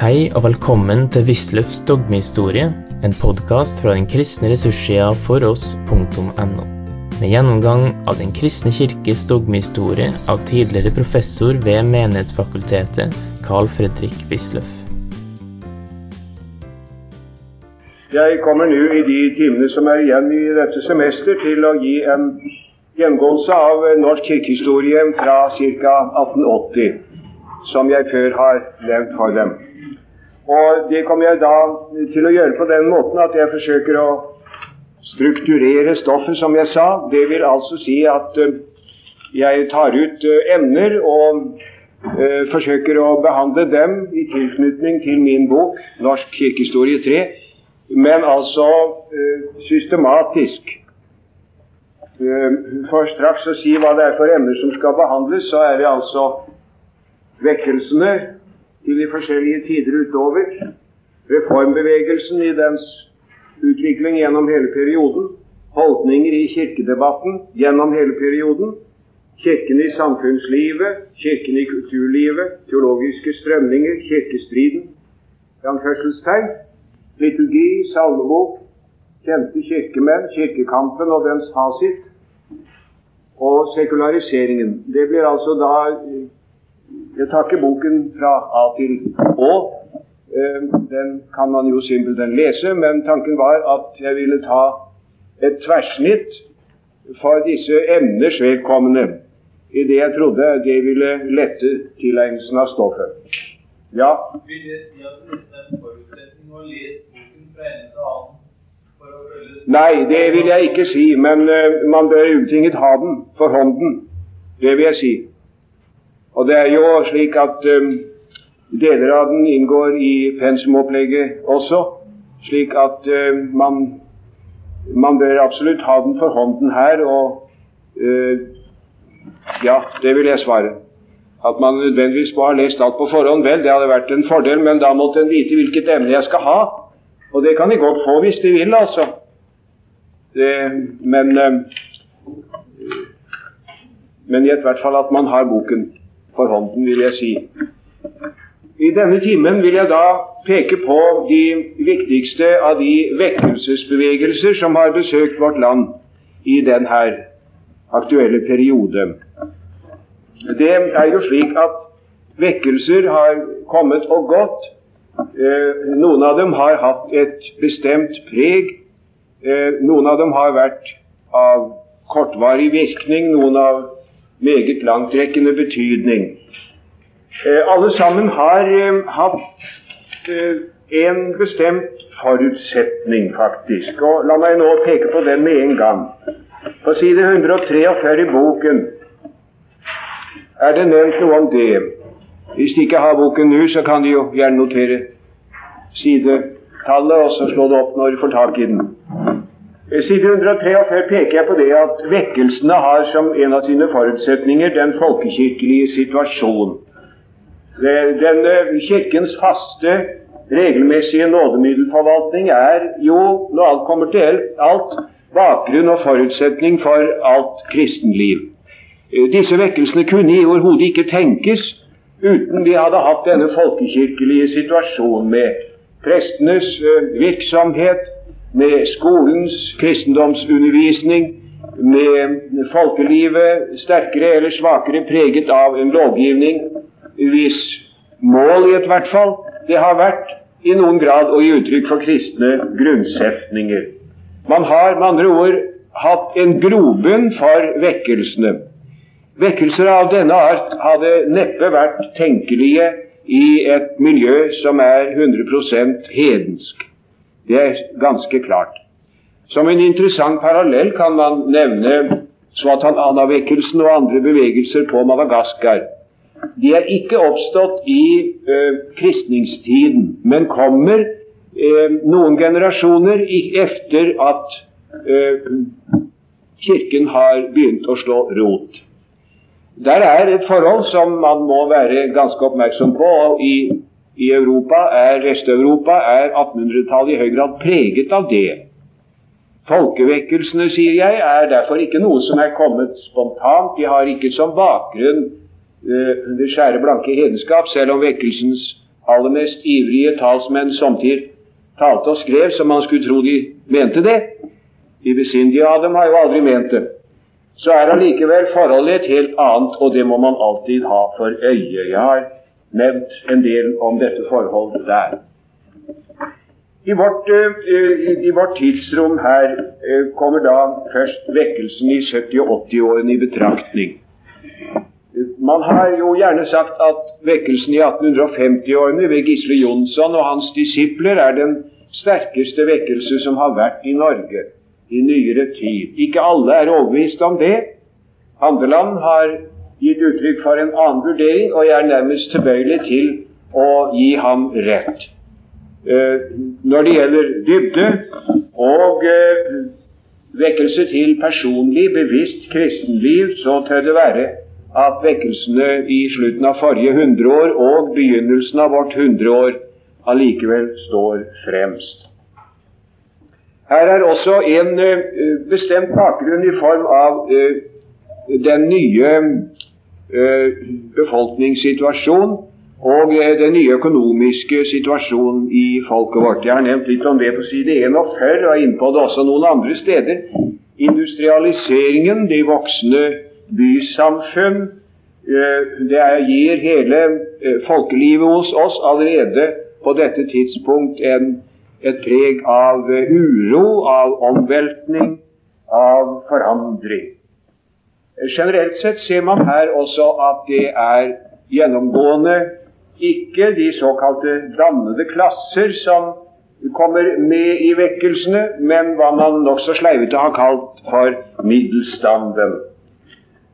Hei og velkommen til Wisløffs dogmehistorie, en podkast fra den kristne ressurssida foross.no. Med gjennomgang av Den kristne kirkes dogmehistorie av tidligere professor ved Menighetsfakultetet, Carl Fredrik Wisløff. Jeg kommer nå i de timene som er igjen i dette semester, til å gi en gjengåelse av norsk kirkehistorie fra ca. 1880, som jeg før har levd for dem. Og Det kommer jeg da til å gjøre på den måten at jeg forsøker å strukturere stoffet, som jeg sa. Det vil altså si at uh, jeg tar ut uh, emner og uh, forsøker å behandle dem i tilknytning til min bok 'Norsk kirkehistorie 3', men altså systematisk. For straks å si hva det er for emner som skal behandles, så er det altså vekkelsene til de forskjellige tider utover, reformbevegelsen i dens utvikling gjennom hele perioden, holdninger i kirkedebatten gjennom hele perioden, kirken i samfunnslivet, kirken i kulturlivet, teologiske strømninger, kirkestriden, anførselstegn, liturgi, salmebok, kjente kirkemenn, kirkekampen og dens fasit, og sekulariseringen. Det blir altså da jeg takker boken fra A til Å. Eh, den kan man jo simpelthen lese, men tanken var at jeg ville ta et tverrsnitt for disse emners vedkommende i det jeg trodde det ville lette tilegnelsen av stoffet. Ja? Vil det si at det er en forutsetning å lese boken fra ende til annen for å følge Nei, det vil jeg ikke si, men uh, man bør ubetinget ha den for hånden. Det vil jeg si. Og det er jo slik at um, deler av den inngår i pensumopplegget også, slik at um, man, man bør absolutt ha den for hånden her. Og uh, ja, det vil jeg svare. At man nødvendigvis må ha lest alt på forhånd, vel, det hadde vært en fordel, men da måtte en vite hvilket emne jeg skal ha. Og det kan de godt få hvis de vil, altså. Det, men, uh, men i hvert fall at man har boken for hånden, vil jeg si. I denne timen vil jeg da peke på de viktigste av de vekkelsesbevegelser som har besøkt vårt land i denne aktuelle periode. Det er jo slik at vekkelser har kommet og gått. Eh, noen av dem har hatt et bestemt preg. Eh, noen av dem har vært av kortvarig virkning, noen av meget langtrekkende betydning. Eh, alle sammen har eh, hatt eh, en bestemt forutsetning, faktisk. Og La meg nå peke på den med en gang. På side 143 i boken er det nevnt noe om det. Hvis de ikke har boken nå, så kan de jo gjerne notere sidetallet og så slå det opp når de får tak i den. Side 143 peker jeg på det at vekkelsene har som en av sine forutsetninger den folkekirkelige situasjon. Den Kirkens faste, regelmessige nådemiddelforvaltning er jo, når alt kommer til alt, bakgrunn og forutsetning for alt kristenliv. Disse vekkelsene kunne i overhodet ikke tenkes uten vi hadde hatt denne folkekirkelige situasjonen med prestenes virksomhet, med skolens kristendomsundervisning, med folkelivet sterkere eller svakere preget av en lovgivning hvis mål i et hvert fall det har vært i noen grad å gi uttrykk for kristne grunnsetninger. Man har med andre ord hatt en grobunn for vekkelsene. Vekkelser av denne art hadde neppe vært tenkelige i et miljø som er 100% hedensk. Det er ganske klart. Som en interessant parallell kan man nevne Swatanana-vekkelsen og andre bevegelser på Madagaskar. De er ikke oppstått i ø, kristningstiden, men kommer ø, noen generasjoner etter at ø, Kirken har begynt å slå rot. Der er et forhold som man må være ganske oppmerksom på. og i i Europa er Vest-Europa er 1800-tallet i høy grad preget av det. Folkevekkelsene, sier jeg, er derfor ikke noe som er kommet spontant. De har ikke som bakgrunn uh, det skjære, blanke hedenskap, selv om vekkelsens aller mest ivrige talsmenn samtidig talte og skrev som man skulle tro de mente det. De besindige av dem har jo aldri ment det. Så er allikevel forholdet et helt annet, og det må man alltid ha for øye. Jeg har nevnt en del om dette forholdet der. I vårt, uh, i vårt tidsrom her uh, kommer da først vekkelsen i 70- og 80-årene i betraktning. Man har jo gjerne sagt at vekkelsen i 1850-årene ved Gisle Jonsson og hans disipler er den sterkeste vekkelse som har vært i Norge i nyere tid. Ikke alle er overbevist om det. Handeland har gitt uttrykk for en annen vurdering, og jeg er nærmest tilbøyelig til å gi ham rett. Eh, når det gjelder dybde og eh, vekkelse til personlig, bevisst kristenliv, så tør det være at vekkelsene i slutten av forrige hundreår og begynnelsen av vårt hundreår allikevel står fremst. Her er også en uh, bestemt bakgrunn i form av den nye uh, befolkningssituasjonen og den nye økonomiske situasjonen i folket vårt. Jeg har nevnt litt om det på side 41 og inne på det også noen andre steder. Industrialiseringen, de voksne bysamfunn, det gir hele folkelivet hos oss allerede på dette tidspunkt en, et preg av uro, av omveltning, av forandring. Generelt sett ser man her også at det er gjennomgående ikke de såkalte dannede klasser som kommer med i vekkelsene, men hva man nokså sleivete har kalt for middelstanden.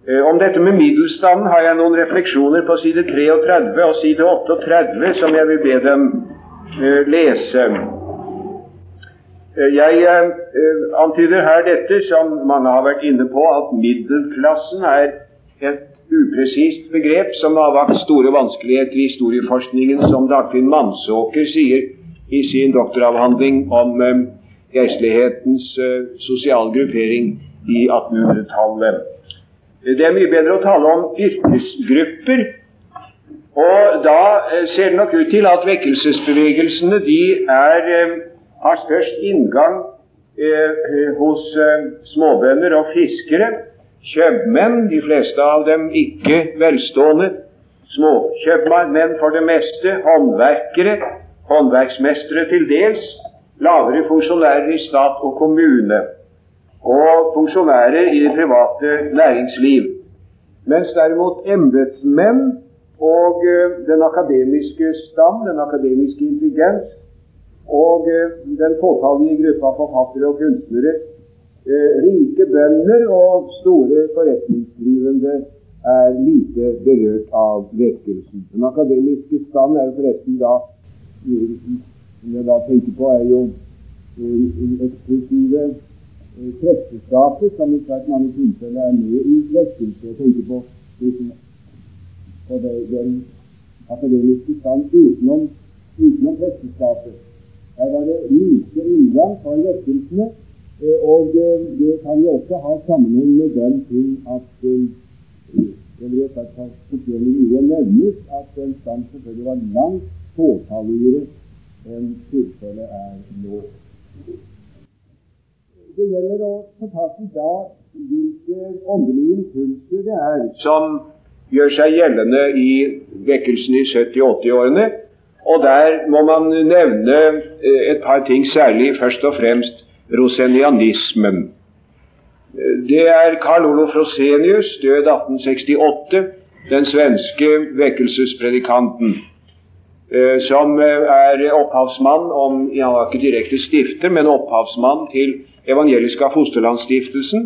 Eh, om dette med middelstanden har jeg noen refleksjoner på side 33 og side 38 som jeg vil be dem uh, lese. Uh, jeg uh, antyder her dette som mange har vært inne på, at middelklassen er et upresist begrep som har vakt store vanskeligheter i historieforskningen, som Dagfinn Mansåker sier i sin doktoravhandling om geistlighetens sosiale gruppering i 1800-tallet. Det er mye bedre å tale om yrkesgrupper. Og da eh, ser det nok ut til at vekkelsesbevegelsene de er, eh, har størst inngang eh, hos eh, småbønder og fiskere. Kjøpmenn, de fleste av dem ikke velstående. Småkjøpmenn for det meste. Håndverkere. Håndverksmestere til dels. Lavere funksjonærer i stat og kommune og funksjonærer i det private næringsliv. Mens derimot embetsmenn og uh, den akademiske stam, den akademiske intelligens, og uh, den fåtallige gruppa forfattere og kunstnere, uh, rike bønder og store forretningsdrivende, er lite berørt av vekkelsen. Den akademiske stand er jo forresten da som jeg da tenker på, er jo eksklusive Eh, presteskapet, som i svært mange tilfeller er med i vekkelse. Jeg tenker på, på den akademiske stand utenom, utenom presteskapet. Her var det like inngang for vekkelsene, eh, og eh, det kan jo også ha sammenheng med den ting at jeg vet at det mye nevnes at den stand selvfølgelig var langt fåtalligere enn tilfellet er nå det gjelder å få tak i da hvilke åndelige impulser det er som gjør seg gjeldende i vekkelsen i 70-80-årene. Og der må man nevne eh, et par ting særlig, først og fremst rosenianismen. Det er Karl Olof Rosenius, død 1868, den svenske vekkelsespredikanten, eh, som eh, er opphavsmann om Han var ikke direkte stifter, men opphavsmann til Evangeliska Fosterlandsstiftelsen.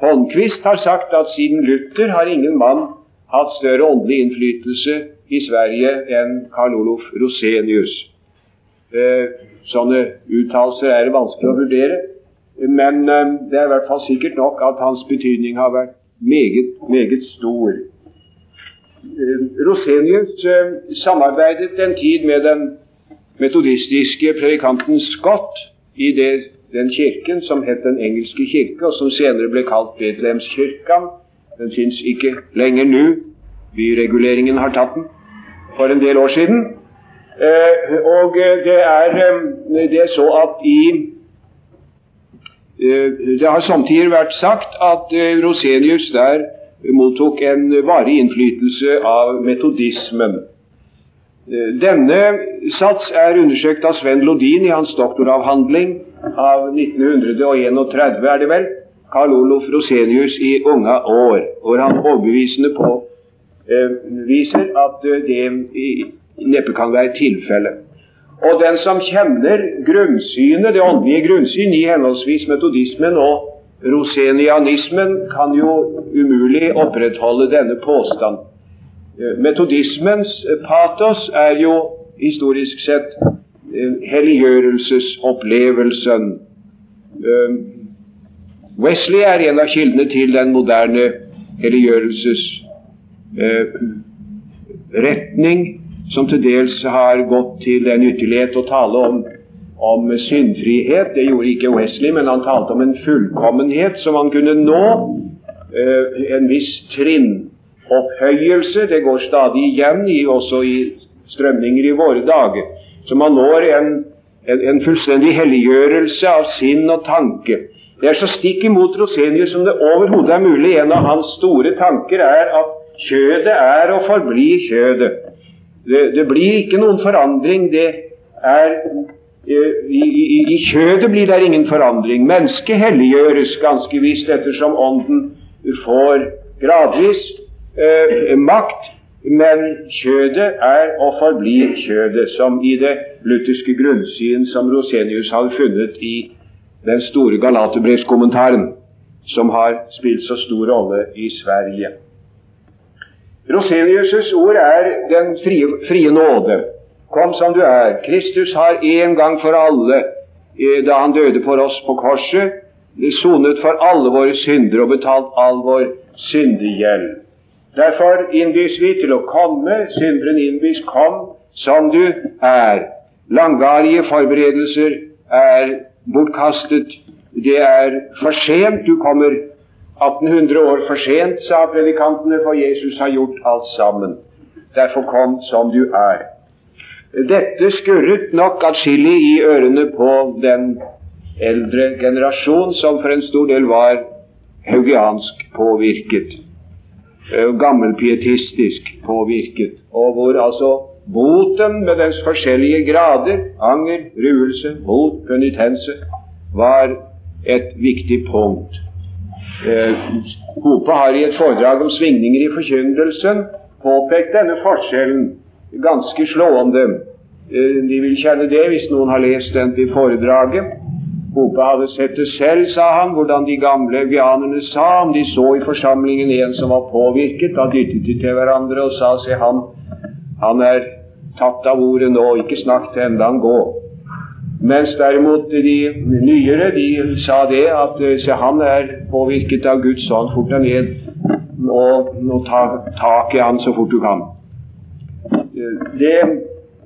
Holmquist har sagt at siden Luther har ingen mann hatt større åndelig innflytelse i Sverige enn Karl Olof Rosenius. Eh, sånne uttalelser er det vanskelig å vurdere, men eh, det er i hvert fall sikkert nok at hans betydning har vært meget, meget stor. Eh, Rosenius samarbeidet en tid med den metodistiske predikanten Scott i det den kirken som het Den engelske kirke, og som senere ble kalt Betlehemskirken. Den fins ikke lenger nå. Byreguleringen har tatt den for en del år siden. Eh, og det er, det er så at i Det har samtidig vært sagt at Rosenius der mottok en varig innflytelse av metodismen. Denne sats er undersøkt av Sven Lodin i hans doktoravhandling av 1931, er det vel, Karl Olof Rosenius i unge år, hvor han overbevisende på eh, at eh, det neppe kan være tilfellet. Og den som kjenner grunnsynet, det åndelige grunnsyn i henholdsvis metodismen og rosenianismen, kan jo umulig opprettholde denne påstand. Eh, metodismens patos er jo historisk sett eh, helliggjørelsesopplevelsen. Wesley er en av kildene til den moderne helliggjørelsesretning, eh, som til dels har gått til en ytterlighet å tale om, om syndfrihet. Det gjorde ikke Wesley, men han talte om en fullkommenhet som han kunne nå. Eh, en viss trinnopphøyelse. Det går stadig igjen, i, også i strømninger i våre dager. Så man når en, en, en fullstendig helliggjørelse av sinn og tanke. Det er så stikk imot Rosenius som det overhodet er mulig. En av hans store tanker er at kjødet er og forblir kjødet. Det, det blir ikke noen forandring. Det er eh, i, i, I kjødet blir det ingen forandring. Mennesket helliggjøres ganske visst ettersom Ånden får gradvis eh, makt, men kjødet er og forblir kjødet, som i det lutherske grunnsyn som Rosenius hadde funnet i den store Galaterbrevskommentaren som har spilt så stor rolle i Sverige. Rosenius' ord er den frie, frie, nåde. Kom som du er. Kristus har en gang for alle, eh, da han døde for oss på korset, sonet for alle våre synder og betalt all vår syndegjeld. Derfor innbys vi til å komme. Synderen innbys kom som du er. Langvarige forberedelser er bortkastet. Det er for sent. Du kommer 1800 år for sent, sa predikantene, for Jesus har gjort alt sammen. Derfor kom som du er. Dette skurret nok atskillig i ørene på den eldre generasjon, som for en stor del var haugiansk påvirket, eh, gammelpietistisk påvirket, og hvor altså Boten med dens forskjellige grader, anger, ruelse, bot, penitense, var et viktig punkt. Eh, Hope har i et foredrag om svingninger i forkynnelsen påpekt denne forskjellen ganske slående. Eh, de vil kjenne det hvis noen har lest den til foredraget. Hope hadde sett det selv, sa han, hvordan de gamle vianerne sa om de så i forsamlingen en som var påvirket. Da dyttet de til hverandre og sa se, han han er tatt av ordet nå, ikke snakk til enda han gå. Mens derimot de nyere de sa det at eh, se, han er påvirket av Guds ånd, fort deg ned og, og ta tak i han så fort du kan. Det,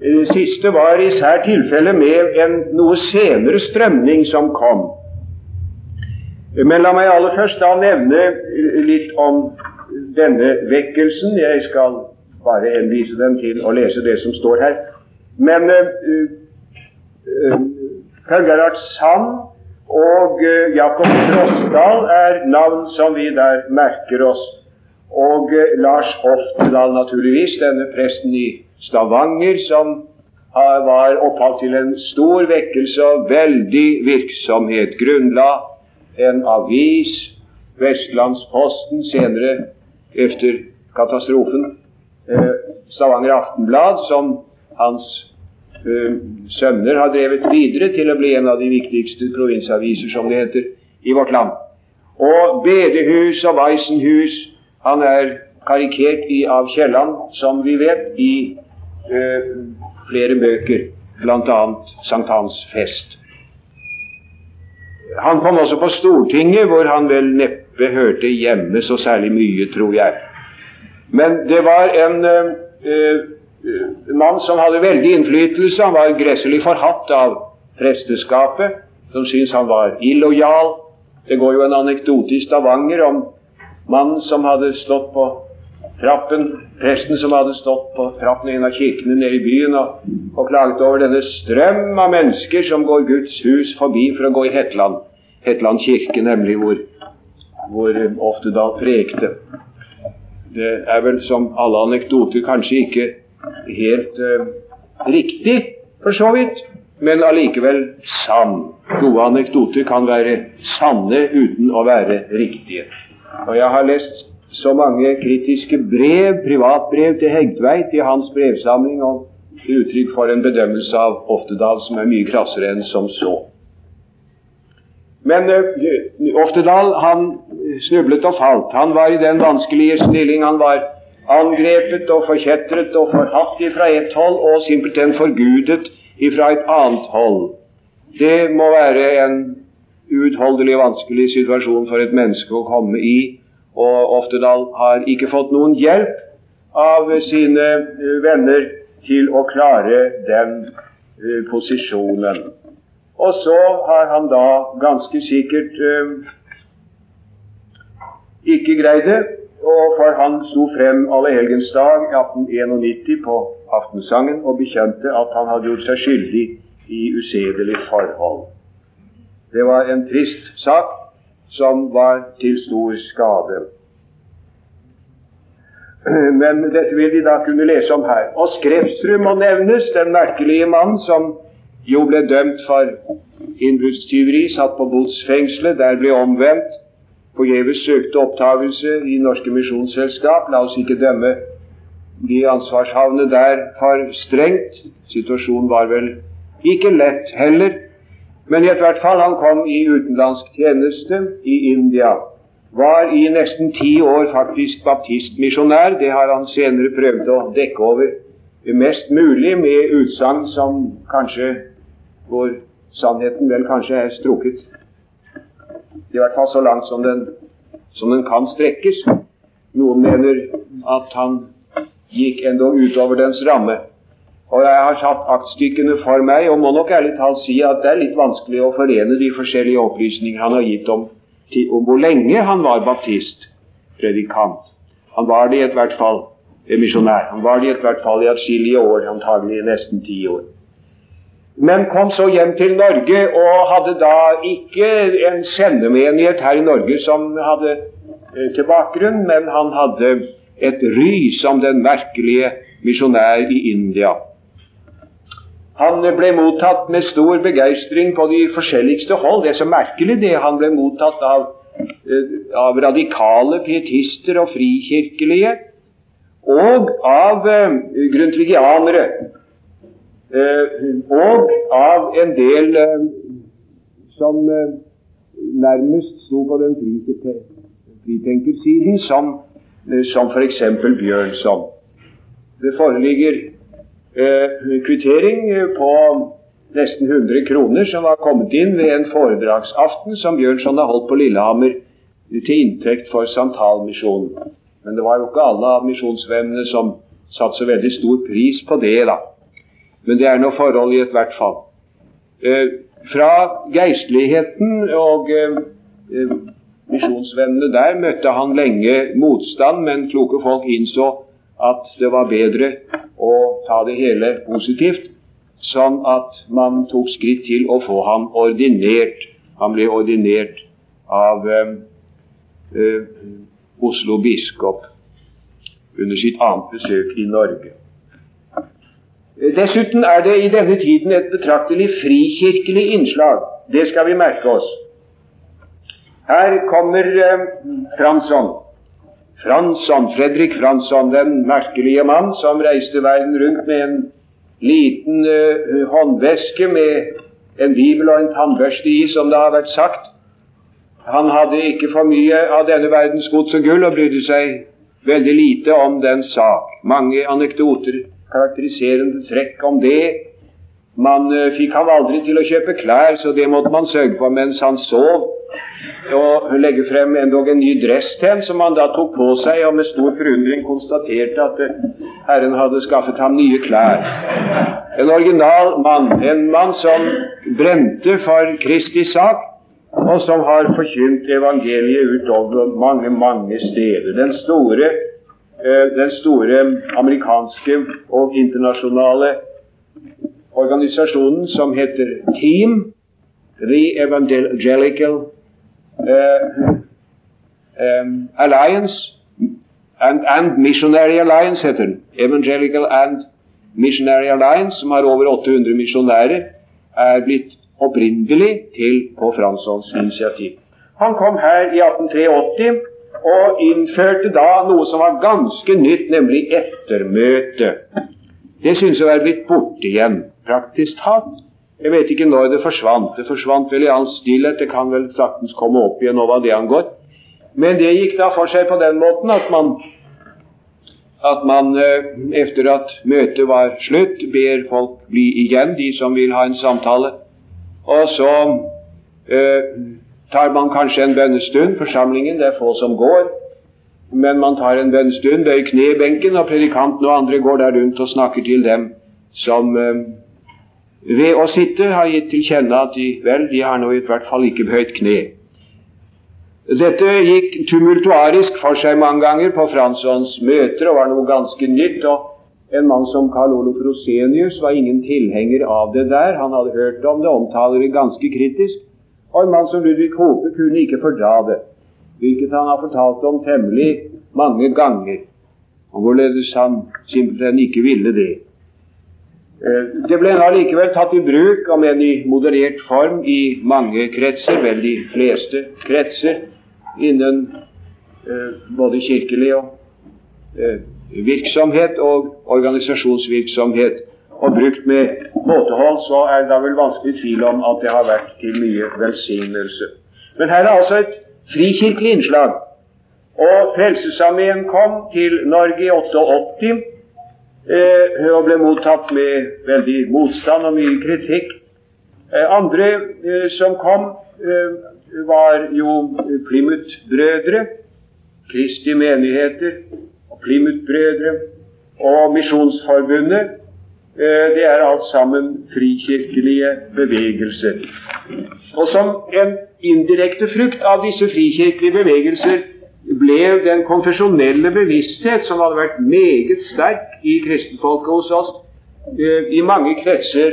det siste var især tilfellet med en noe senere strømning som kom. Men la meg aller først da nevne litt om denne vekkelsen. Jeg skal bare henvise dem til å lese det som står her. Men uh, uh, Gerhard Sand og Jakob Frosdal er navn som vi der merker oss. Og Lars Oftedal, naturligvis, denne presten i Stavanger, som var opphav til en stor vekkelse og veldig virksomhet. Grunnla en avis, Vestlandsposten, senere efter katastrofen, Stavanger Aftenblad, som hans uh, sønner har drevet videre til å bli en av de viktigste provinsaviser, som det heter, i vårt land. Og bedehus og Weissenhus Han er karikert i, av Kielland, som vi vet, i uh, flere bøker, bl.a. Sankthansfest. Han kom også på Stortinget, hvor han vel neppe hørte hjemme så særlig mye, tror jeg. Men det var en uh, uh, mann som hadde veldig innflytelse. Han var gresselig forhatt av presteskapet, som syntes han var illojal. Det går jo en anekdote i Stavanger om mannen som hadde stått på trappen, presten som hadde stått på trappen i en av kirkene nede i byen og, og klaget over denne strøm av mennesker som går Guds hus forbi for å gå i Hetland. Hetland kirke, nemlig, hvor, hvor Oftedal prekte. Det er vel som alle anekdoter kanskje ikke helt uh, riktig, for så vidt, men allikevel sann. Gode anekdoter kan være sanne uten å være riktige. Og jeg har lest så mange kritiske brev, privatbrev til Hegtveit i hans brevsamling, og uttrykk for en bedømmelse av Oftedal som er mye krassere enn som så. Men uh, Oftedal han snublet og falt. Han var i den vanskelige stilling. Han var angrepet og forkjetret og forhatt fra ett hold og simpelthen forgudet fra et annet hold. Det må være en uutholdelig vanskelig situasjon for et menneske å komme i, og Oftedal har ikke fått noen hjelp av sine eh, venner til å klare den uh, posisjonen. Og så har han da ganske sikkert eh, ikke greid det, og for han sto frem allehelgensdag 1891 på aftensangen og bekjente at han hadde gjort seg skyldig i usedelig forhold. Det var en trist sak som var til stor skade. Men dette vil de da kunne lese om her. Og Skrepsrud må nevnes, den merkelige mannen som jo ble dømt for innbruddstyveri, satt på botsfengselet, der ble omvendt, forgjeves søkte opptagelse i Norske Misjonsselskap. La oss ikke dømme de ansvarshavne der for strengt. Situasjonen var vel ikke lett heller. Men i hvert fall, han kom i utenlandsk tjeneste i India. Var i nesten ti år faktisk baptistmisjonær. Det har han senere prøvd å dekke over mest mulig med utsagn som kanskje hvor sannheten vel kanskje er strukket i hvert fall så langt som den, som den kan strekkes. Noen mener at han gikk endog utover dens ramme. Og jeg har satt aktstykkene for meg, og må nok ærlig talt si at det er litt vanskelig å forene de forskjellige opplysninger han har gitt om, om hvor lenge han var baptist, predikant. Han var det i hvert fall misjonær. Han var det i hvert fall i atskillige år, antagelig nesten ti år men kom så hjem til Norge og hadde da ikke en sendemenighet her i Norge som hadde eh, til bakgrunn, men han hadde et ry som den merkelige misjonær i India. Han ble mottatt med stor begeistring på de forskjelligste hold. Det er så merkelig det. Han ble mottatt av, eh, av radikale pietister og frikirkelige, og av uh, grundtvigianere Eh, og av en del eh, som eh, nærmest sto på den fritenkersiden, som, som f.eks. Bjørnson. Det foreligger kvittering på nesten 100 kroner som var kommet inn ved en foredragsaften som Bjørnson har holdt på Lillehammer til inntekt for Santalmisjonen. Men det var jo ikke alle av misjonsvennene som satte så veldig stor pris på det, da. Men det er noe forhold i ethvert fall. Eh, fra geistligheten og eh, eh, misjonsvennene der møtte han lenge motstand, men kloke folk innså at det var bedre å ta det hele positivt, sånn at man tok skritt til å få ham ordinert. Han ble ordinert av eh, eh, Oslo biskop under sitt annet besøk i Norge. Dessuten er det i denne tiden et betraktelig frikirkelig innslag. Det skal vi merke oss. Her kommer eh, Fransson. Fransson, Fredrik Fransson, den merkelige mann som reiste verden rundt med en liten eh, håndveske med en bibel og en tannbørste i, som det har vært sagt. Han hadde ikke for mye av denne verdens gods og gull og brydde seg veldig lite om den sak. Mange anekdoter karakteriserende trekk om det. Man uh, fikk ham aldri til å kjøpe klær, så det måtte man sørge for mens han sov. Og legge frem endog en ny dress til ham, som han da tok på seg, og med stor forundring konstaterte at uh, Herren hadde skaffet ham nye klær. En original mann, en mann som brente for Kristi sak, og som har forkynt evangeliet utover mange, mange steder. Den store eh, den store amerikanske og internasjonale organisasjonen som heter TEAM, The Evangelical uh, um, Alliance and, and, Missionary Alliance heter den. Evangelical and Missionary Alliance, som har over 800 misjonærer, er blitt opprinnelig til på Franssons initiativ. Han kom her i 1883 og innførte da noe som var ganske nytt, nemlig ettermøte. Det synes jeg være blitt borte igjen, praktisk talt. Jeg vet ikke når det forsvant. Det forsvant vel i all stillhet. Det kan vel saktens komme opp igjen nå hva det angår. Men det gikk da for seg på den måten at man at man eh, etter at møtet var slutt, ber folk bli igjen, de som vil ha en samtale. Og så eh, tar man kanskje en bønnestund, forsamlingen, det er få som går. Men man tar en bønnestund, bøyer kne i benken, og predikanten og andre går der rundt og snakker til dem som eh, ved å sitte har gitt til kjenne at de, vel, de har nå i hvert fall ikke bøyd kne. Dette gikk tumultuarisk for seg mange ganger på Franssons møter og var noe ganske nytt. og En mann som Karl Olof Rosenius var ingen tilhenger av det der. Han hadde hørt om det, omtaler det ganske kritisk. Og en mann som Ludvig Hope kunne ikke fordra det, hvilket han har fortalt om temmelig mange ganger, og hvorledes han simpelthen ikke ville det. Eh, det ble allikevel tatt i bruk, om enn i moderert form, i mange kretser, vel de fleste kretser, innen eh, både kirkelig og eh, virksomhet og organisasjonsvirksomhet. Og brukt med måtehold, så er det da vel vanskelig tvil om at det har vært til mye velsignelse. Men her er altså et frikirkelig innslag. Og Frelsesarmeen kom til Norge i 88 eh, og ble mottatt med veldig motstand og mye kritikk. Eh, andre eh, som kom, eh, var jo Plymouth-brødre, Kristi menigheter og Plymouth-brødre og Misjonsforbundet. Eh, det er alt sammen frikirkelige bevegelser. Og som en indirekte frukt av disse frikirkelige bevegelser ble den konfesjonelle bevissthet, som hadde vært meget sterk i kristenfolket hos oss, eh, i mange kretser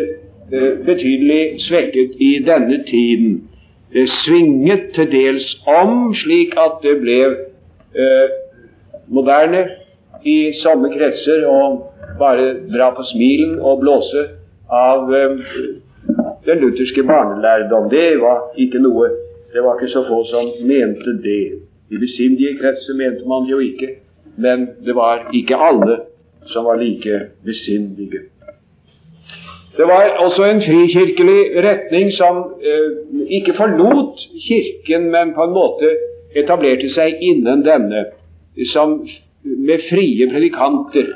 eh, betydelig svekket i denne tiden. Det svinget til dels om, slik at det ble moderne i somme kretser å bare dra på smilen og blåse av eh, den lutherske barnelærdom. Det var ikke noe Det var ikke så få som mente det. I besindige kretser mente man det jo ikke, men det var ikke alle som var like besindige. Det var også en frikirkelig retning som eh, ikke forlot Kirken, men på en måte etablerte seg innen denne, som med frie predikanter.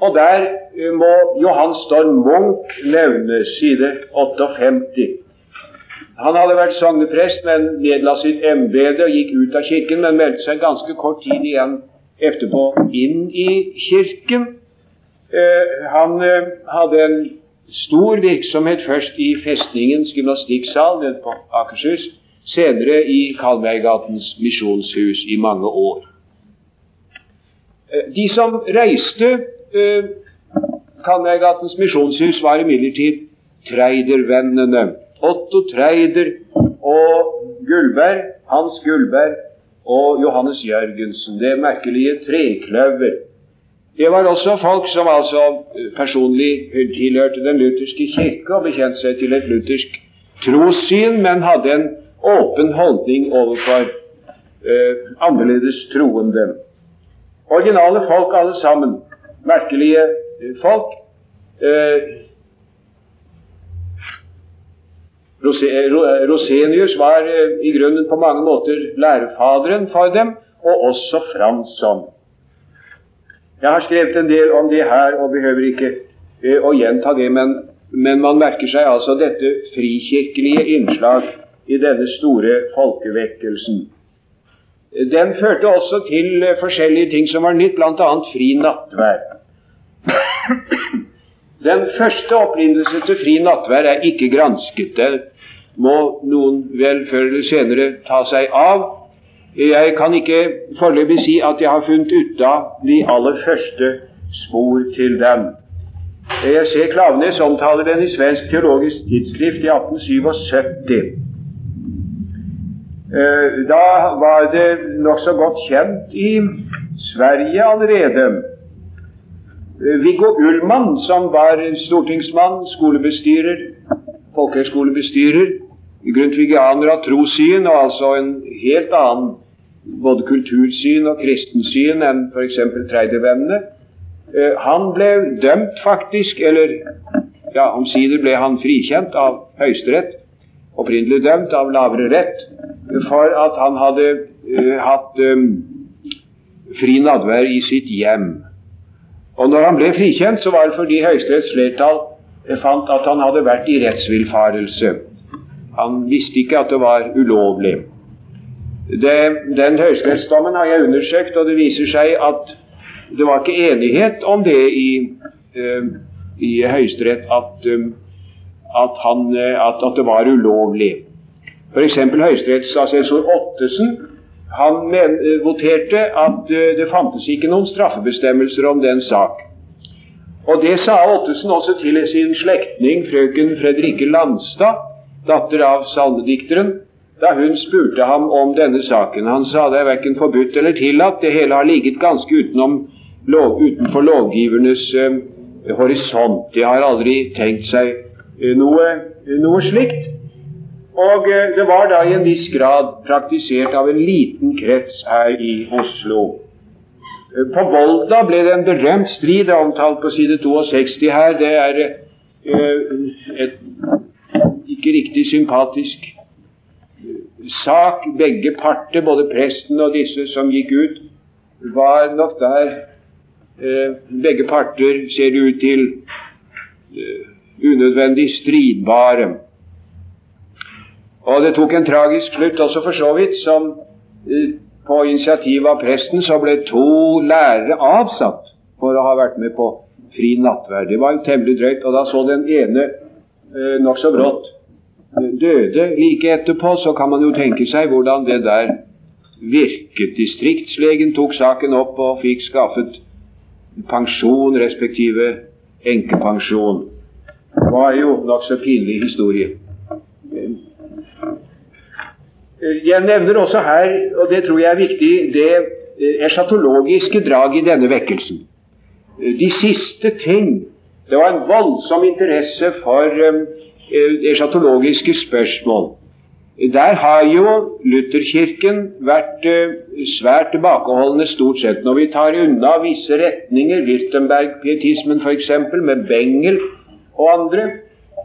Og der eh, må Johan Storm Munch levne side 58. Han hadde vært sogneprest, men nedla sitt embete og gikk ut av kirken, men meldte seg ganske kort tid igjen etterpå inn i kirken. Eh, han eh, hadde en stor virksomhet først i festningens gymnastikksal nede på Akershus, senere i Kalveigatens misjonshus i mange år. Eh, de som reiste eh, Kalveigatens misjonshus, var imidlertid treidervennene. Otto Treider og Gullberg, Hans Gullberg og Johannes Jørgensen. Det merkelige trekløver. Det var også folk som altså eh, personlig tilhørte den lutherske kirke og bekjente seg til et luthersk trossyn, men hadde en åpen holdning overfor eh, annerledes troende. Originale folk alle sammen. Merkelige eh, folk. Eh, Rosenius var eh, i grunnen på mange måter lærefaderen for dem, og også Fransson. Jeg har skrevet en del om det her og behøver ikke eh, å gjenta det, men, men, man merker seg altså dette frikirkelige innslag i denne store folkevekkelsen. Den førte også til eh, forskjellige ting som var nytt, bl.a. fri nattvær. Den første opprinnelse til fri nattvær er ikke gransket. Det må noen vel før eller senere ta seg av. Jeg kan ikke foreløpig si at jeg har funnet ut av de aller første spor til dem. Jeg ser Klaveness omtaler den i Svensk teologisk tidsskrift i 1877. Eh, da var det nokså godt kjent i Sverige allerede. Eh, Viggo Ullmann, som var stortingsmann, skolebestyrer, folkehøyskolebestyrer, grundtvigianer av trossyn, og altså en helt annen både kultursyn og kristensyn enn f.eks. Treidevennene. Eh, han ble dømt, faktisk, eller ja, omsider ble han frikjent av Høyesterett, opprinnelig dømt av lavere rett, for at han hadde uh, hatt um, fri nadvær i sitt hjem. Og når han ble frikjent, så var det fordi Høyesteretts flertall fant at han hadde vært i rettsvillfarelse. Han visste ikke at det var ulovlig. Det, den høyesterettsdommen har jeg undersøkt, og det viser seg at det var ikke enighet om det i, uh, i Høyesterett at, um, at, han, at, at, det var ulovlig. F.eks. høyesterettsassessor Ottesen han men, voterte at uh, det fantes ikke noen straffebestemmelser om den sak. Og det sa Ottesen også til sin slektning frøken Fredrikke Landstad, datter av salmedikteren, da hun spurte ham om denne saken. Han sa det er verken forbudt eller tillatt, det hele har ligget ganske utenom, lov, utenfor lovgivernes eh, horisont. De har aldri tenkt seg eh, noe, noe, slikt. Og eh, det var da i en viss grad praktisert av en liten krets her i Oslo. Eh, på Volda ble det en berømt strid, omtalt på side 62 her. Det er eh, et ikke riktig sympatisk sak. Begge parter, både presten og disse som gikk ut, var nok der Begge parter ser ut til unødvendig stridbare. Og det tok en tragisk slutt også for så vidt, som eh, på initiativ av presten så ble to lærere avsatt for å ha vært med på fri nattverd. Det var jo temmelig drøyt. Og da så den ene eh, nokså brått døde like etterpå, så kan man jo tenke seg hvordan det der virket. Distriktslegen tok saken opp og fikk skaffet pensjon respektive enkepensjon. Det var jo nokså pinlig historie. Jeg nevner også her, og det tror jeg er viktig, det eschatologiske drag i denne vekkelsen. De siste ting Det var en voldsom interesse for eschatologiske eh, spørsmål. Der har jo Lutherkirken vært eh, svært tilbakeholdne stort sett. Når vi tar unna visse retninger, Wirtenberg-pietismen f.eks., med Bengel og andre,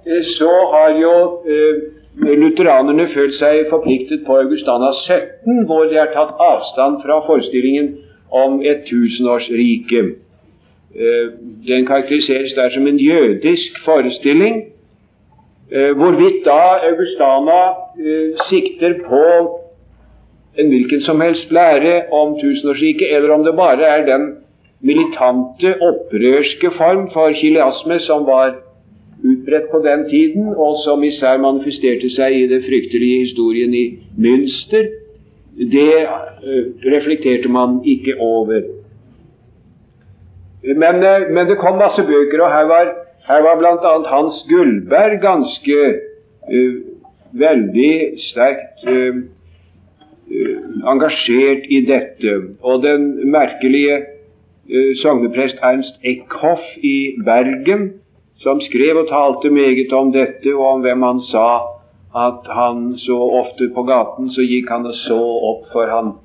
eh, så har jo lutheranerne følt seg forpliktet på Augustana 17, hvor de har tatt avstand fra forestillingen om et tusenårsrike. Den karakteriseres der som en jødisk forestilling Eh, hvorvidt da Augustana eh, sikter på en hvilken som helst lære om tusenårsriket, eller om det bare er den militante, opprørske form for kileasme som var utbredt på den tiden, og som især manifesterte seg i det fryktelige historien i Münster, det uh, reflekterte man ikke over. Men, uh, men, det kom masse bøker, og her var her var bl.a. Hans Gullberg ganske uh, veldig sterkt uh, uh, engasjert i dette. Og den merkelige sogneprest Ernst Eckhoff i Bergen, som skrev og talte meget om dette, og om hvem han sa at han så ofte på gaten så gikk han og så opp, for han,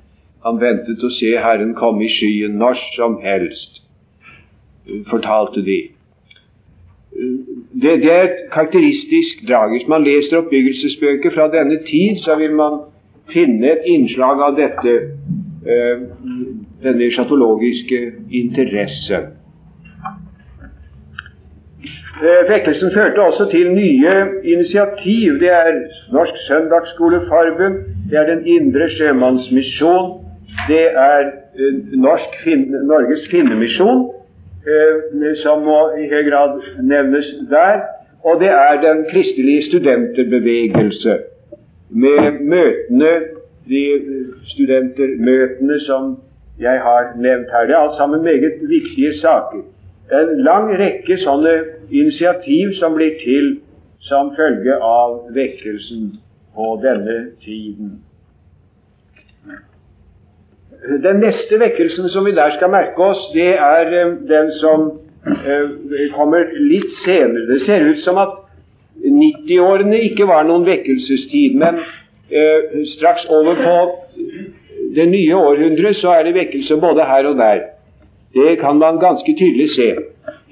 han ventet å se Herren komme i skyen når som helst, fortalte de det, det, er et karakteristisk drag. Hvis man leser oppbyggelsesbøker fra denne tid, så vil man finne et innslag av dette, øh, denne sjatologiske interesse. Eh, vekkelsen førte også til nye initiativ. Det er Norsk Søndagsskoleforbund, det er Den indre sjømannsmisjon, det er øh, Norsk fin Norges Finnemisjon, Eh, som må i høy grad nevnes der. Og det er den kristelige studenterbevegelse med møtene, de studentermøtene som jeg har nevnt her. Det er alt sammen meget viktige saker. En lang rekke sånne initiativ som blir til som følge av vekkelsen på denne tiden. Den neste vekkelsen som vi der skal merke oss, det er eh, den som eh, kommer litt senere. Det ser ut som at 90-årene ikke var noen vekkelsestid, men eh, straks over på det nye århundret så er det vekkelse både her og der. Det kan man ganske tydelig se.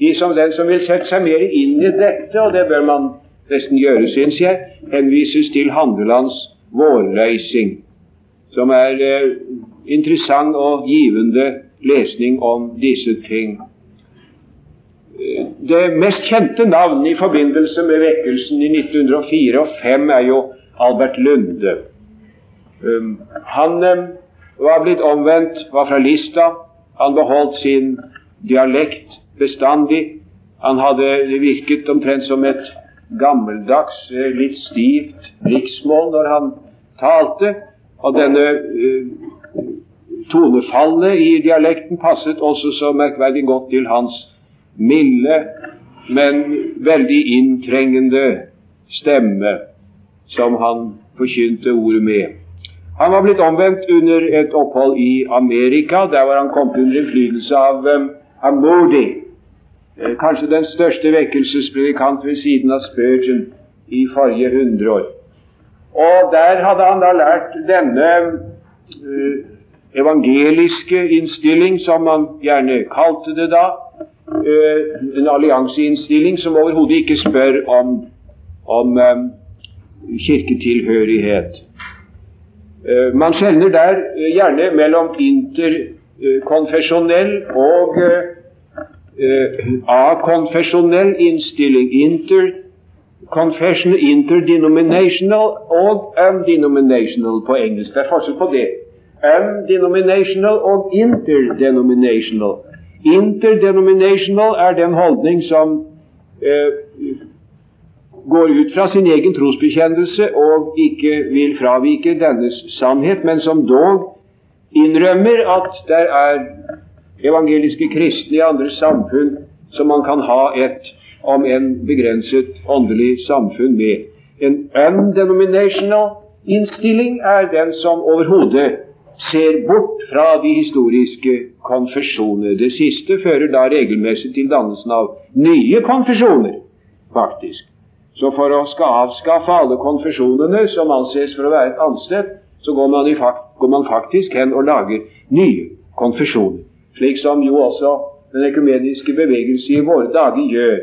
De som, den som vil sette seg mer inn i dette, og det bør man nesten gjøre, syns jeg, henvises til Handelands vårløysing, som er eh, interessant og givende lesning om disse ting. Eh, det mest kjente navn i forbindelse med vekkelsen i 1904 og 5 er jo Albert Lunde. Um, han um, var blitt omvendt, var fra Lista. Han beholdt sin dialekt bestandig. Han hadde virket omtrent som et gammeldags, eh, litt stivt riksmål når han talte. Og denne uh, tonefallet i dialekten passet også så merkverdig godt til hans milde, men veldig inntrengende stemme som han forkynte ordet med. Han var blitt omvendt under et opphold i Amerika. Der var han kommet under innflytelse av um, Amodi, eh, kanskje den største vekkelsespredikant ved siden av Spurgeon i forrige hundreår. Og der hadde han da lært denne uh, evangeliske innstilling, som man gjerne kalte det da, uh, en allianseinnstilling som overhodet ikke spør om, om um, kirketilhørighet. Eh, man skjelner der eh, gjerne mellom interkonfesjonell og eh, akonfesjonell innstilling. Interconfessional, interdenominational og undenominational på engelsk. Det er forskjell på det. Undenominational og interdenominational. Interdenominational er den holdning som eh, går ut fra sin egen trosbekjennelse og ikke vil fravike dennes sannhet, men som dog innrømmer at det er evangeliske kristne i andre samfunn som man kan ha et, om en begrenset åndelig samfunn med. En undenominational innstilling er den som overhodet ser bort fra de historiske konfesjonene. Det siste fører da regelmessig til dannelsen av nye konfesjoner, faktisk. Så for å avskaffe alle konfesjonene som anses for å være et ansted, så går man, går man, faktisk hen og lager nye konfesjoner. Slik som jo også den økumeniske bevegelse i våre dager gjør.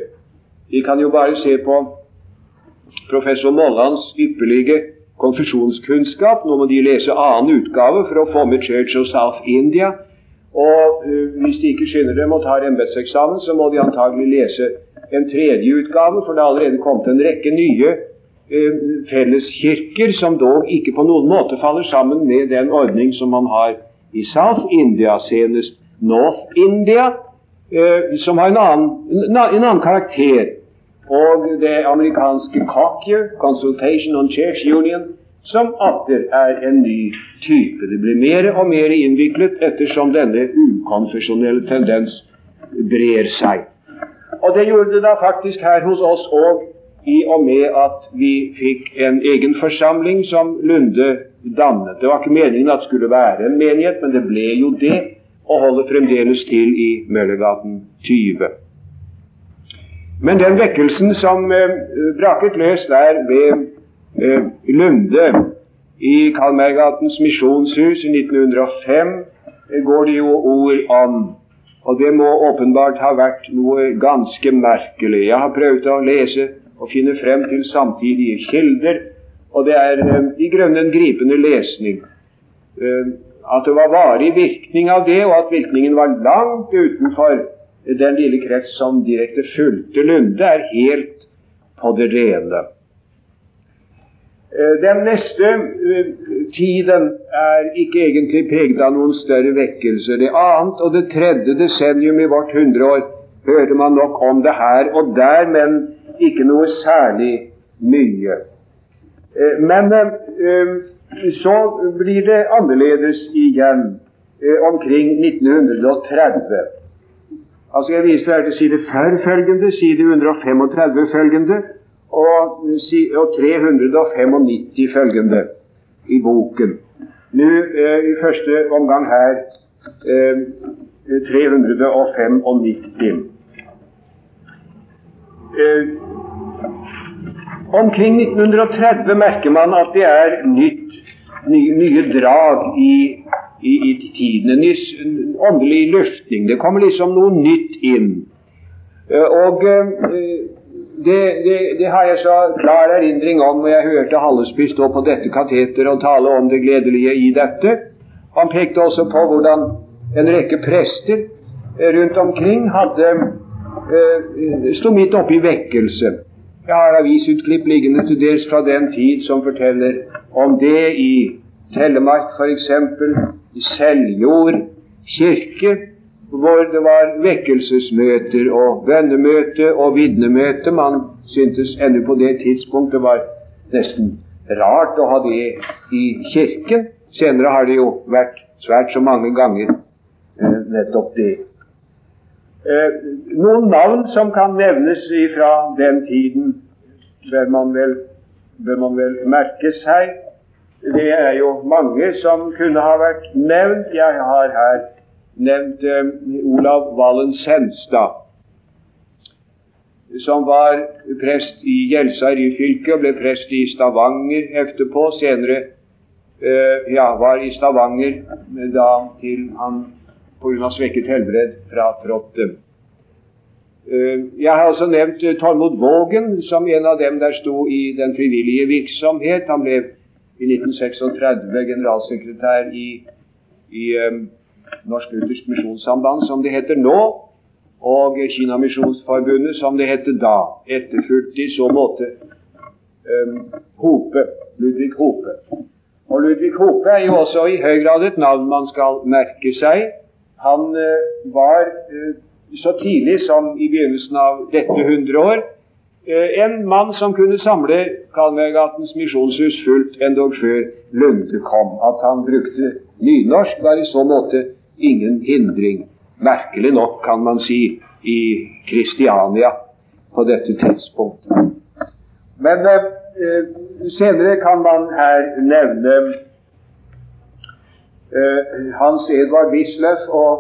Vi kan jo bare se på professor Mollands ypperlige konfesjonskunnskap. Nå må de lese annen utgave for å få med Church of South India. Og uh, hvis de ikke skynder dem og tar embetseksamen, så må de antagelig lese en tredje utgave, for det har allerede kommet en rekke nye eh, felleskirker som dog ikke på noen måte faller sammen med den ordning som man har i South India, senest North India, eh, som har en annen, en, en annen karakter. Og det amerikanske COCUR, Consultation on Church Union, som atter er en ny type. Det blir mer og mer innviklet ettersom denne ukonfesjonelle tendens brer seg. Og det gjorde det da faktisk her hos oss òg, i og med at vi fikk en egen forsamling som Lunde dannet. Det var ikke meningen at det skulle være en menighet, men det ble jo det, og holder fremdeles til i Møllergaten 20. Men den vekkelsen som eh, braket løs der ved eh, Lunde i Kalmergatens misjonshus i 1905, eh, går det jo ord om og det må åpenbart ha vært noe ganske merkelig. Jeg har prøvd å lese og finne frem til samtidige kilder, og det er eh, i grunnen en gripende lesning. Eh, at det var varig virkning av det, og at virkningen var langt utenfor den lille krets som direkte fulgte Lunde, er helt på det rene. Eh, den neste eh, tiden er ikke egentlig preget av noen større vekkelse. Det annet og det tredje desennium i vårt hundreår hørte man nok om det her og der, men ikke noe særlig mye. Eh, men så blir det annerledes igjen omkring 1930. Altså Jeg viser her til side 4 følgende, side 135 følgende og, og 395 følgende i boken. Nå eh, i første omgang her eh, 395. Eh, omkring 1930 merker man at det er nytt, nye, nye drag i, i, i tidene. En ny åndelig løftning. Det kommer liksom noe nytt inn. Eh, og eh, det, det, det, har jeg så klar erindring om, og jeg hørte Hallesby stå på dette kateter og tale om det gledelige i dette. Han pekte også på hvordan en rekke prester eh, rundt omkring hadde eh, sto midt oppe i vekkelse. Jeg har avisutklipp liggende til dels fra den tid som forteller om det i Telemark f.eks., i Seljord kirke, hvor det var vekkelsesmøter og bønnemøte og vitnemøte. Man syntes ennå på det tidspunktet var nesten rart å ha det i kirken. Senere har det jo vært svært så mange ganger eh, nettopp det. Eh, noen navn som kan nevnes fra den tiden, bør man vel, bør man vel merke seg. Det er jo mange som kunne ha vært nevnt. Jeg har her nevnt eh, Olav Wallen Senstad, som var prest i Gjelsa Ryfylke og ble prest i Stavanger etterpå. Senere eh, ja, var i Stavanger da til han pga. svekket helbred fratrådte. Eh, jeg har også nevnt eh, Tormod Vågen som en av dem der sto i den frivillige virksomhet. Han ble i 1936 generalsekretær i, i um, Norsk Luthersk Misjonssamband, som det heter nå, og Kinamisjonsforbundet, som det het da. Etterfulgt i så måte um, Hope, Ludvig Hope. Og Ludvig Hope er jo også i høy grad et navn man skal merke seg. Han uh, var uh, så tidlig som i begynnelsen av dette hundreår uh, en mann som kunne samle Kalmøygatens misjonshus fullt endog før Lunde kom. At han brukte nynorsk, var i så måte ingen hindring. Merkelig nok, kan man si, i Kristiania på dette tidspunktet. Men eh, eh, senere kan man her nevne eh, Hans Edvard Wisløff og,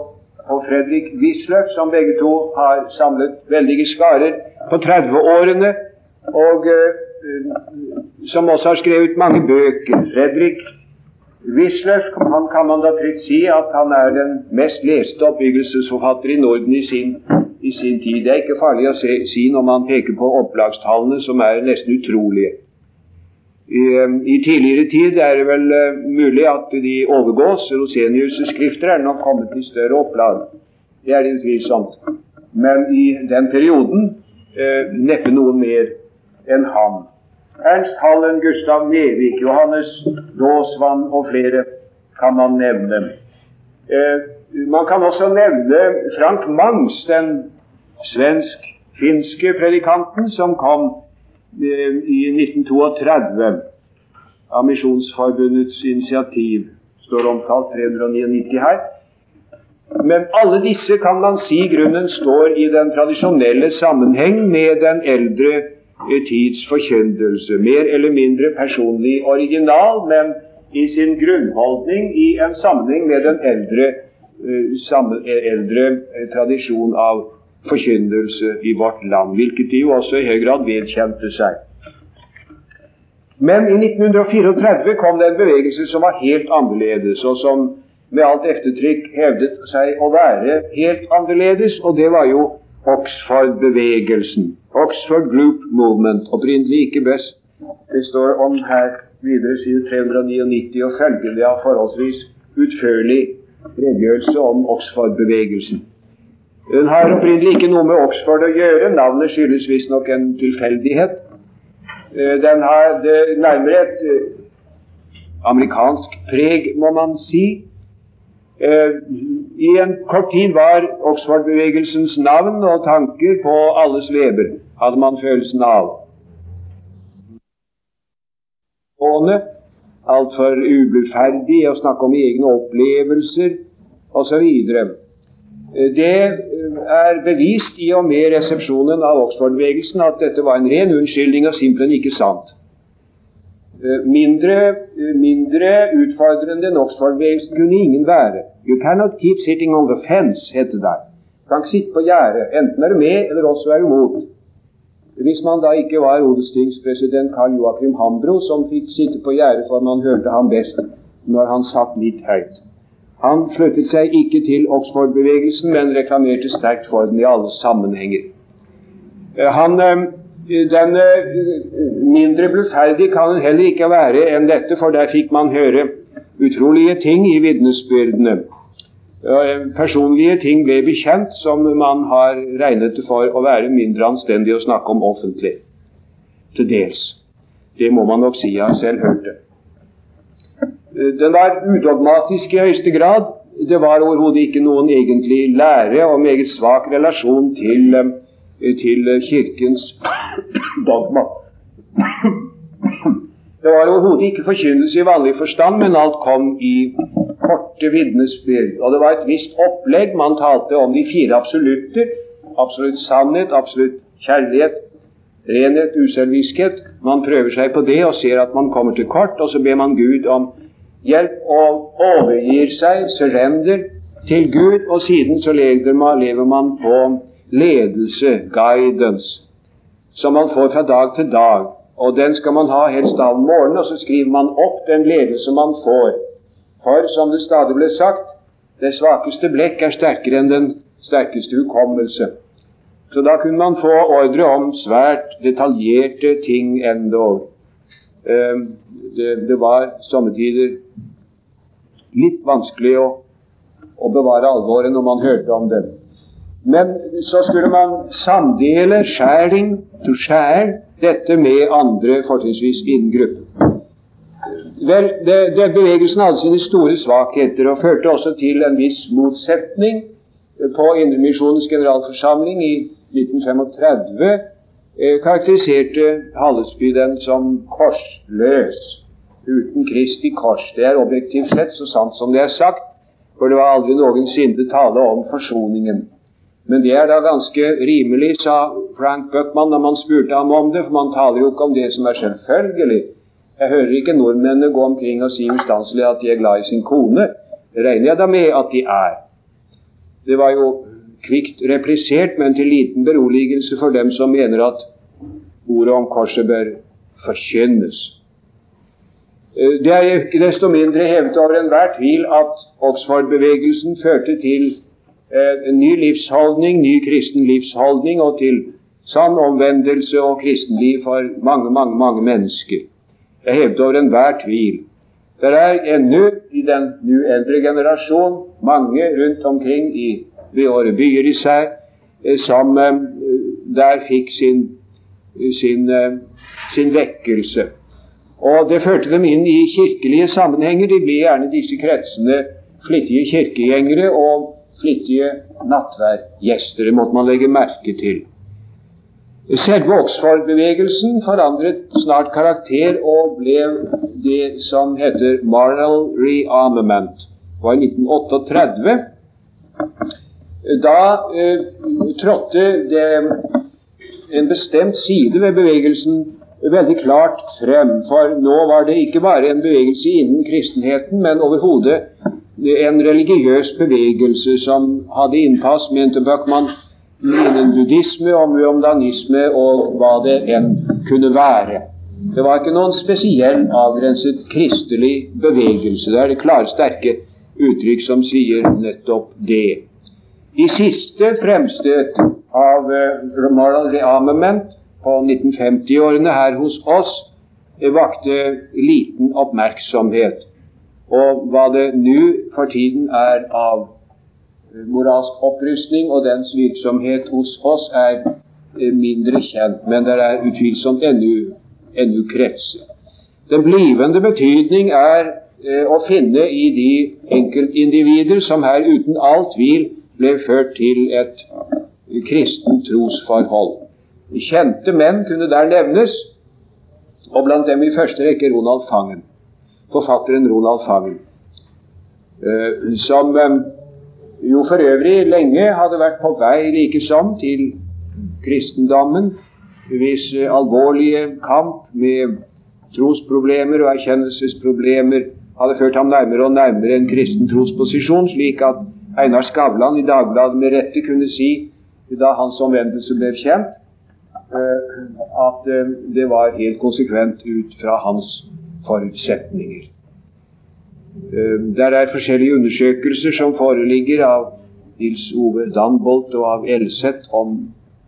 og Fredrik Wisløff, som begge to har samlet veldige skarer på 30-årene, og eh, som også har skrevet mange bøker. Fredrik Wisløff han kan man da trygt si at han er den mest leste oppbyggelsesforfatter i Norden i sin, i sin tid. Det er ikke farlig å se, si når man peker på opplagstallene, som er nesten utrolige. I, um, I, tidligere tid er det vel uh, mulig at de overgås. Rosenius' skrifter er nok kommet i større opplag. Det er det utvilsomt. Men i den perioden uh, neppe noe mer enn ham. Ernst Hallen, Gustav Nevik, Johannes Daasvann og flere kan man nevne. Eh, man kan også nevne Frank Mangs, den svensk-finske predikanten som kom eh, i 1932 av Misjonsforbundets initiativ. Står omtalt 399 her. Men alle disse kan man si grunnen står i den tradisjonelle sammenheng med den eldre tids forkyndelse. Mer eller mindre personlig original, men i sin grunnholdning i en sammenheng med den eldre, uh, eldre uh, tradisjon av forkynnelse i vårt land, hvilket de jo også i høy grad vedkjente seg. Men i 1934 kom det en bevegelse som var helt annerledes, og som med alt eftertrykk hevdet seg å være helt annerledes, og det var jo Oxford-bevegelsen. Oxford Group Movement. Opprinnelig ikke best. Det står om her videre side 399 og følgende av forholdsvis utførlig redegjørelse om Oxford-bevegelsen. Den har opprinnelig ikke noe med Oxford å gjøre. Navnet skyldes visstnok en tilfeldighet. Eh, den har nærmere et eh, amerikansk preg, må man si. Eh, I en kort tid var Oxford-bevegelsens navn og tanker på alles leber, hadde man følelsen av. altfor ubluferdig å snakke om egne opplevelser osv. Det er bevist i og med resepsjonen av Oxford-bevegelsen at dette var en ren unnskyldning og simpelthen ikke sant. Mindre, mindre utfordrende enn Oxford-bevegelsen kunne ingen være. You cannot keep sitting on the fence, het det. Du kan ikke sitte på gjerdet. Enten er du med, eller også er du mot. Hvis man da ikke var odelstingspresident Karl Joakim Hambro, som fikk sitte på gjerdet for man hørte ham best når han satt litt høyt. Han sluttet seg ikke til Oxford-bevegelsen, men reklamerte sterkt for den i alle sammenhenger. Eh, han, eh, den eh, mindre bluferdig kan den heller ikke være enn dette, for der fikk man høre utrolige ting i vitnesbyrdene. Personlige ting ble bekjent som man har regnet det for å være mindre anstendig å snakke om offentlig. Til dels. Det må man nok si jeg selv hørt det. Den var udogmatisk i høyeste grad. Det var overhodet ikke noen egentlig lære og meget svak relasjon til, eh, til Kirkens dogma. Det var overhodet ikke forkynnelse i vanlig forstand, men alt kom i korte vitnesbyrd. Og det var et visst opplegg. Man talte om de fire absolutter. Absolutt sannhet, absolutt kjærlighet, renhet, uselviskhet. Man prøver seg på det og ser at man kommer til kort, og så ber man Gud om hjelp og overgir seg, surrender, til Gud, og siden så lever man, lever man på ledelse, guidance, som man får fra dag til dag. Og den skal man ha helst av morgenen, og så skriver man opp den ledelse man får. For som det stadig ble sagt, det svakeste blekk er sterkere enn den sterkeste hukommelse. Så da kunne man få ordre om svært detaljerte ting endog. Ehm, det, det var sommetider litt vanskelig å, å bevare alvoret når man hørte om det. Men så skulle man samdele skjæring to skjær dette med andre, fortrinnsvis innen gruppen. Vel, det, det Bevegelsen hadde sine store svakheter og førte også til en viss motsetning på Indremisjonens generalforsamling i 1935. Eh, karakteriserte Hallesby den som korsløs, uten Kristi kors. Det er objektivt sett så sant som det er sagt, for det var aldri noensinne tale om forsoningen. Men det er da ganske rimelig, sa Frank Buckman da man spurte ham om det, for man taler jo ikke om det som er selvfølgelig. Jeg hører ikke nordmennene gå omkring og si ustanselig at de er glad i sin kone. Det regner jeg da med at de er. Det var jo kvikt replisert, men til liten beroligelse for dem som mener at ordet om korset bør forkynnes. Eh, det er ikke desto mindre hevet over enhver tvil at Oxford-bevegelsen førte til Eh, ny livsholdning, ny kristen livsholdning, og til sann omvendelse og kristenliv for mange, mange, mange mennesker. Jeg hevder over enhver tvil. Det er ennå i den nu eldre generasjon mange rundt omkring i ved våre byer især eh, som eh, der fikk sin, sin, sin vekkelse. Og det førte dem inn i kirkelige sammenhenger. De ble gjerne disse kretsene flittige kirkegjengere og flittige nattverdgjester. Det måtte man legge merke til. Selve Oxford-bevegelsen forandret snart karakter og ble det som heter moral rearmament. Det var i 1938. Da eh, trådte det en bestemt side ved bevegelsen veldig klart frem. For nå var det ikke bare en bevegelse innen kristenheten, men overhodet en religiøs bevegelse som hadde innpass, mente Bøckmann, innen buddhisme og muomdanisme og hva det enn kunne være. Det var ikke noen spesiell avgrenset kristelig bevegelse. Det er det klare, sterke uttrykk som sier nettopp det. De siste fremstøt av uh, moral rearmament på 1950-årene her hos oss vakte liten oppmerksomhet. Og hva det nå for tiden er av moralsk opprustning og dens virksomhet hos oss, er eh, mindre kjent, men det er utvilsomt ennå kretser. Den blivende betydning er eh, å finne i de enkeltindivider som her uten all tvil ble ført til et kristent trosforhold. Kjente menn kunne der nevnes, Og blant dem i første rekke Ronald Fangen, forfatteren Ronald Fangen, eh, som eh, jo for øvrig lenge hadde vært på vei likesom til kristendommen, hvis alvorlige kamp med trosproblemer og erkjennelsesproblemer hadde ført ham nærmere og nærmere en kristen trosposisjon, slik at Einar Skavlan i Dagbladet med rette kunne si, da hans omvendelse ble kjent, eh, at eh, det var helt konsekvent ut fra hans forutsetninger. Eh, der er forskjellige undersøkelser som foreligger av Nils Ove Danbolt og av Elseth om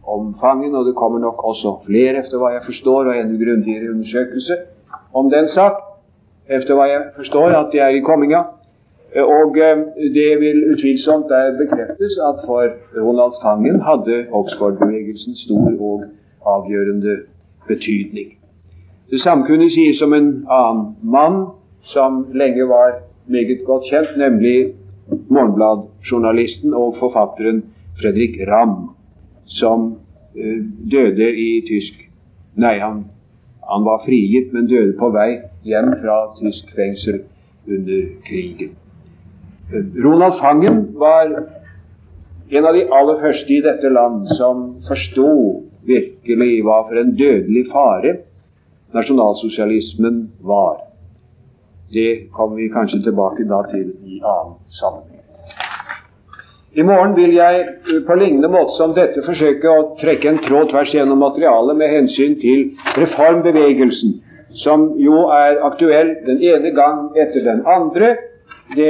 omfangen, og det kommer nok også flere, efter hva jeg forstår, og enda grundigere undersøkelse om den sak, efter hva jeg forstår, at det er i komminga. Og eh, det vil utvilsomt der bekreftes at for Ronald Fangen hadde Oxford-bevegelsen stor og avgjørende betydning. Det samme kunne sies om en annen mann som lenge var meget godt kjent, nemlig Morgenblad-journalisten og forfatteren Fredrik Ramm, som eh, døde i tysk Nei, han, han var frigitt, men døde på vei hjem fra tysk fengsel under krigen. Ronald Fangen var en av de aller første i dette land som forsto virkelig hva for en dødelig fare nasjonalsosialismen var. Det kommer vi kanskje tilbake da til i annen sammenheng. I morgen vil jeg på lignende måte som dette forsøke å trekke en tråd tvers gjennom materialet med hensyn til reformbevegelsen, som jo er aktuell den ene gang etter den andre. Det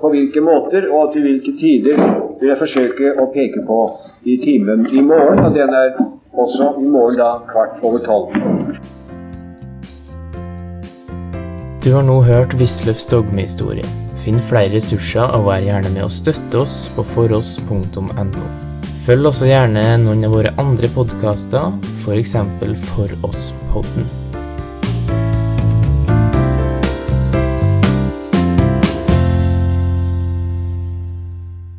på hvilke måter og til hvilke tider vil jeg forsøke å peke på i timen i morgen, og den er også i morgen da kvart over tolv. Du har nå hørt Wisløffs dogmehistorie. Finn flere ressurser og vær gjerne med å støtte oss på foross.no. Følg også gjerne noen av våre andre podkaster, f.eks. For oss-podden.